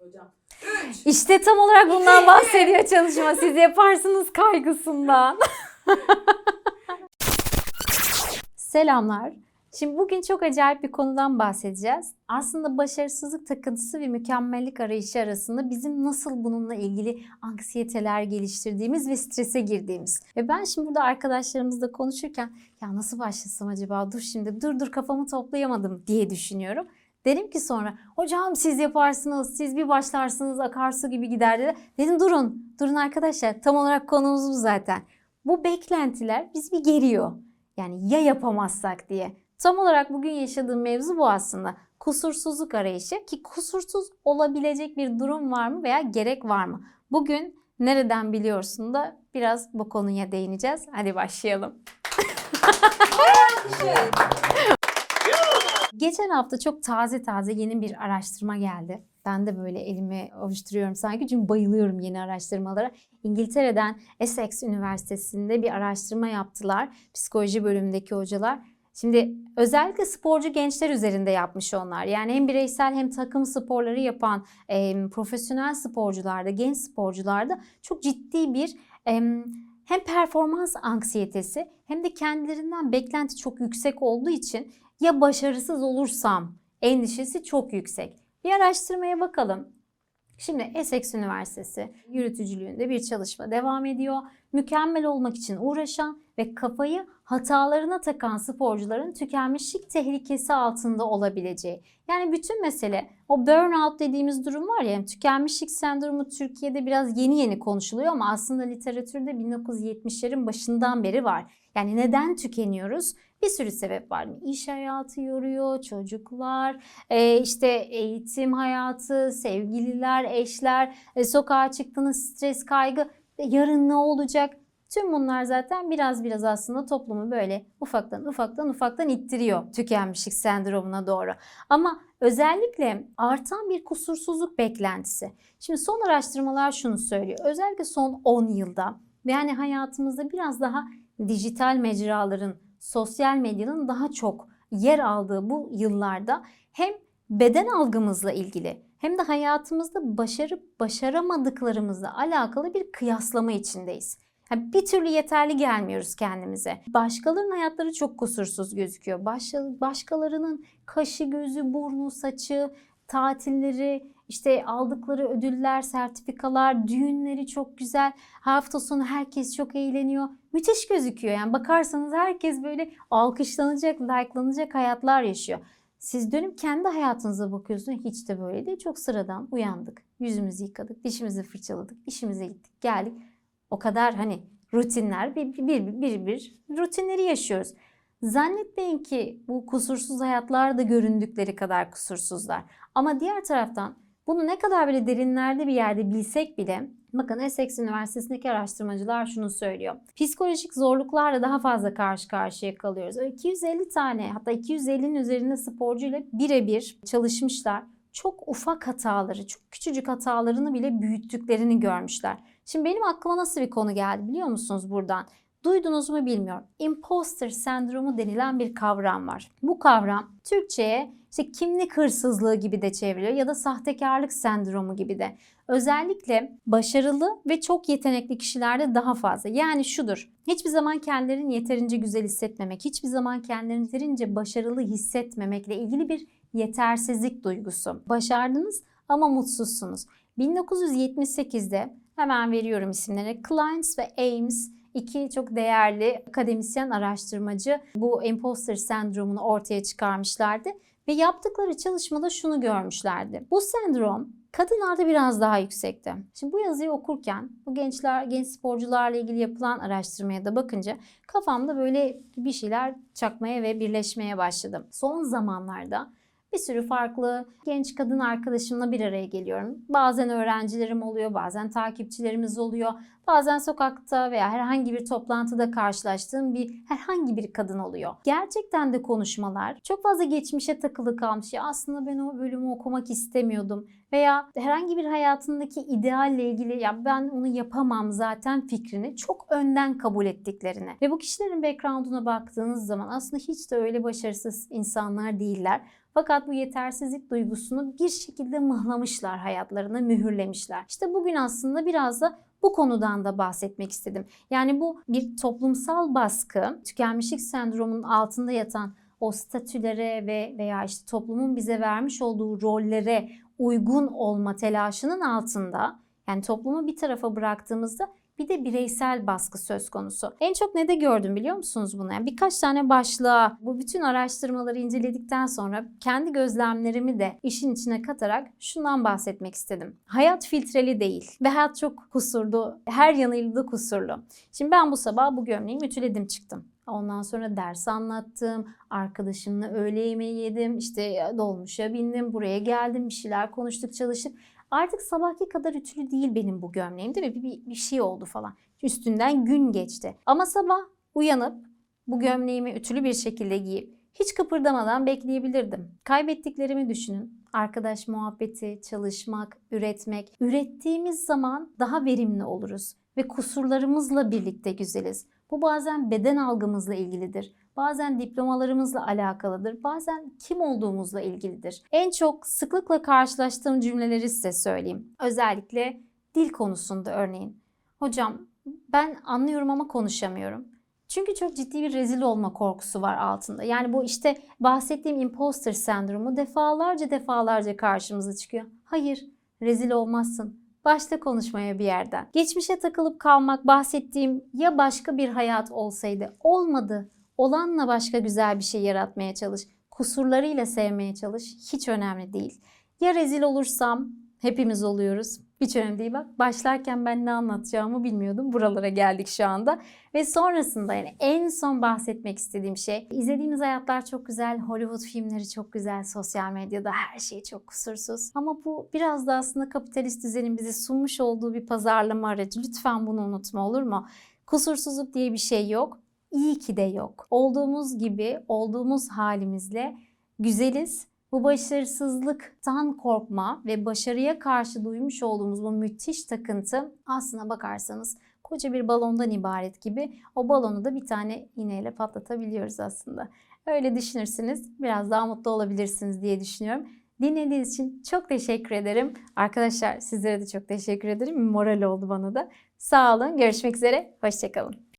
hocam. İşte tam olarak bundan bahsediyor çalışma. Siz yaparsınız kaygısından. Selamlar. Şimdi bugün çok acayip bir konudan bahsedeceğiz. Aslında başarısızlık takıntısı ve mükemmellik arayışı arasında bizim nasıl bununla ilgili anksiyeteler geliştirdiğimiz ve strese girdiğimiz. Ve ben şimdi burada arkadaşlarımızla konuşurken ya nasıl başlasam acaba dur şimdi dur dur kafamı toplayamadım diye düşünüyorum. Derim ki sonra hocam siz yaparsınız, siz bir başlarsınız akarsu gibi gider dedi. Dedim durun, durun arkadaşlar tam olarak konumuz bu zaten. Bu beklentiler biz bir geriyor. Yani ya yapamazsak diye. Tam olarak bugün yaşadığım mevzu bu aslında. Kusursuzluk arayışı ki kusursuz olabilecek bir durum var mı veya gerek var mı? Bugün nereden biliyorsun da biraz bu konuya değineceğiz. Hadi başlayalım. Geçen hafta çok taze taze yeni bir araştırma geldi. Ben de böyle elimi ovuşturuyorum sanki çünkü bayılıyorum yeni araştırmalara. İngiltere'den Essex Üniversitesi'nde bir araştırma yaptılar. Psikoloji bölümündeki hocalar. Şimdi özellikle sporcu gençler üzerinde yapmış onlar. Yani hem bireysel hem takım sporları yapan e, profesyonel sporcularda, genç sporcularda çok ciddi bir e, hem performans anksiyetesi hem de kendilerinden beklenti çok yüksek olduğu için ya başarısız olursam endişesi çok yüksek. Bir araştırmaya bakalım. Şimdi Essex Üniversitesi yürütücülüğünde bir çalışma devam ediyor. Mükemmel olmak için uğraşan ve kafayı hatalarına takan sporcuların tükenmişlik tehlikesi altında olabileceği. Yani bütün mesele o burnout dediğimiz durum var ya tükenmişlik sendromu Türkiye'de biraz yeni yeni konuşuluyor ama aslında literatürde 1970'lerin başından beri var. Yani neden tükeniyoruz? Bir sürü sebep var. İş hayatı yoruyor, çocuklar, e, işte eğitim hayatı, sevgililer, eşler, e, sokağa çıktığınız stres, kaygı, yarın ne olacak? Tüm bunlar zaten biraz biraz aslında toplumu böyle ufaktan ufaktan ufaktan ittiriyor tükenmişlik sendromuna doğru. Ama özellikle artan bir kusursuzluk beklentisi. Şimdi son araştırmalar şunu söylüyor. Özellikle son 10 yılda yani hayatımızda biraz daha dijital mecraların, sosyal medyanın daha çok yer aldığı bu yıllarda hem beden algımızla ilgili hem de hayatımızda başarıp başaramadıklarımızla alakalı bir kıyaslama içindeyiz. Bir türlü yeterli gelmiyoruz kendimize. Başkalarının hayatları çok kusursuz gözüküyor. Baş, başkalarının kaşı, gözü, burnu, saçı, tatilleri, işte aldıkları ödüller, sertifikalar, düğünleri çok güzel. Hafta sonu herkes çok eğleniyor. Müthiş gözüküyor. Yani bakarsanız herkes böyle alkışlanacak, likelanacak hayatlar yaşıyor. Siz dönüp kendi hayatınıza bakıyorsunuz. Hiç de böyle değil. Çok sıradan uyandık. Yüzümüzü yıkadık, dişimizi fırçaladık, işimize gittik, geldik. O kadar hani rutinler bir bir bir, bir, bir rutinleri yaşıyoruz. Zannetmeyin ki bu kusursuz hayatlar da göründükleri kadar kusursuzlar. Ama diğer taraftan bunu ne kadar böyle derinlerde bir yerde bilsek bile bakın Essex Üniversitesi'ndeki araştırmacılar şunu söylüyor. Psikolojik zorluklarla daha fazla karşı karşıya kalıyoruz. Öyle 250 tane hatta 250'nin üzerinde sporcuyla birebir çalışmışlar. Çok ufak hataları, çok küçücük hatalarını bile büyüttüklerini görmüşler. Şimdi benim aklıma nasıl bir konu geldi biliyor musunuz buradan? Duydunuz mu bilmiyorum. Imposter sendromu denilen bir kavram var. Bu kavram Türkçe'ye işte kimlik hırsızlığı gibi de çevriliyor ya da sahtekarlık sendromu gibi de. Özellikle başarılı ve çok yetenekli kişilerde daha fazla. Yani şudur. Hiçbir zaman kendilerini yeterince güzel hissetmemek, hiçbir zaman kendilerini yeterince başarılı hissetmemekle ilgili bir yetersizlik duygusu. Başardınız ama mutsuzsunuz. 1978'de hemen veriyorum isimlerini. Kleins ve Ames iki çok değerli akademisyen araştırmacı bu imposter sendromunu ortaya çıkarmışlardı ve yaptıkları çalışmada şunu görmüşlerdi. Bu sendrom kadınlarda biraz daha yüksekti. Şimdi bu yazıyı okurken bu gençler, genç sporcularla ilgili yapılan araştırmaya da bakınca kafamda böyle bir şeyler çakmaya ve birleşmeye başladım. Son zamanlarda bir sürü farklı genç kadın arkadaşımla bir araya geliyorum. Bazen öğrencilerim oluyor, bazen takipçilerimiz oluyor. Bazen sokakta veya herhangi bir toplantıda karşılaştığım bir herhangi bir kadın oluyor. Gerçekten de konuşmalar çok fazla geçmişe takılı kalmış. Ya aslında ben o bölümü okumak istemiyordum veya herhangi bir hayatındaki idealle ilgili ya ben onu yapamam zaten fikrini çok önden kabul ettiklerini ve bu kişilerin background'una baktığınız zaman aslında hiç de öyle başarısız insanlar değiller. Fakat bu yetersizlik duygusunu bir şekilde mıhlamışlar hayatlarına, mühürlemişler. İşte bugün aslında biraz da bu konudan da bahsetmek istedim. Yani bu bir toplumsal baskı, tükenmişlik sendromunun altında yatan o statülere ve veya işte toplumun bize vermiş olduğu rollere uygun olma telaşının altında yani toplumu bir tarafa bıraktığımızda bir de bireysel baskı söz konusu. En çok ne de gördüm biliyor musunuz bunu? Yani birkaç tane başlığa bu bütün araştırmaları inceledikten sonra kendi gözlemlerimi de işin içine katarak şundan bahsetmek istedim. Hayat filtreli değil ve hayat çok kusurlu. Her yanıyla da kusurlu. Şimdi ben bu sabah bu gömleğimi ütüledim çıktım. Ondan sonra ders anlattım, arkadaşımla öğle yemeği yedim, işte dolmuşa bindim, buraya geldim, bir şeyler konuştuk, çalıştık. Artık sabahki kadar ütülü değil benim bu gömleğim değil mi? Bir, bir, bir şey oldu falan. Üstünden gün geçti. Ama sabah uyanıp bu gömleğimi ütülü bir şekilde giyip hiç kıpırdamadan bekleyebilirdim. Kaybettiklerimi düşünün. Arkadaş muhabbeti, çalışmak, üretmek. Ürettiğimiz zaman daha verimli oluruz ve kusurlarımızla birlikte güzeliz. Bu bazen beden algımızla ilgilidir. Bazen diplomalarımızla alakalıdır. Bazen kim olduğumuzla ilgilidir. En çok sıklıkla karşılaştığım cümleleri size söyleyeyim. Özellikle dil konusunda örneğin. Hocam ben anlıyorum ama konuşamıyorum. Çünkü çok ciddi bir rezil olma korkusu var altında. Yani bu işte bahsettiğim imposter sendromu defalarca defalarca karşımıza çıkıyor. Hayır, rezil olmazsın. Başta konuşmaya bir yerden. Geçmişe takılıp kalmak bahsettiğim ya başka bir hayat olsaydı olmadı. Olanla başka güzel bir şey yaratmaya çalış. Kusurlarıyla sevmeye çalış. Hiç önemli değil. Ya rezil olursam hepimiz oluyoruz. Hiç önemli değil bak. Başlarken ben ne anlatacağımı bilmiyordum. Buralara geldik şu anda. Ve sonrasında yani en son bahsetmek istediğim şey izlediğimiz hayatlar çok güzel. Hollywood filmleri çok güzel. Sosyal medyada her şey çok kusursuz. Ama bu biraz da aslında kapitalist düzenin bize sunmuş olduğu bir pazarlama aracı. Lütfen bunu unutma olur mu? Kusursuzluk diye bir şey yok. İyi ki de yok. Olduğumuz gibi, olduğumuz halimizle güzeliz bu başarısızlıktan korkma ve başarıya karşı duymuş olduğumuz bu müthiş takıntı aslına bakarsanız koca bir balondan ibaret gibi o balonu da bir tane iğneyle patlatabiliyoruz aslında. Öyle düşünürsünüz biraz daha mutlu olabilirsiniz diye düşünüyorum. Dinlediğiniz için çok teşekkür ederim. Arkadaşlar sizlere de çok teşekkür ederim. Moral oldu bana da. Sağ olun. Görüşmek üzere. Hoşçakalın.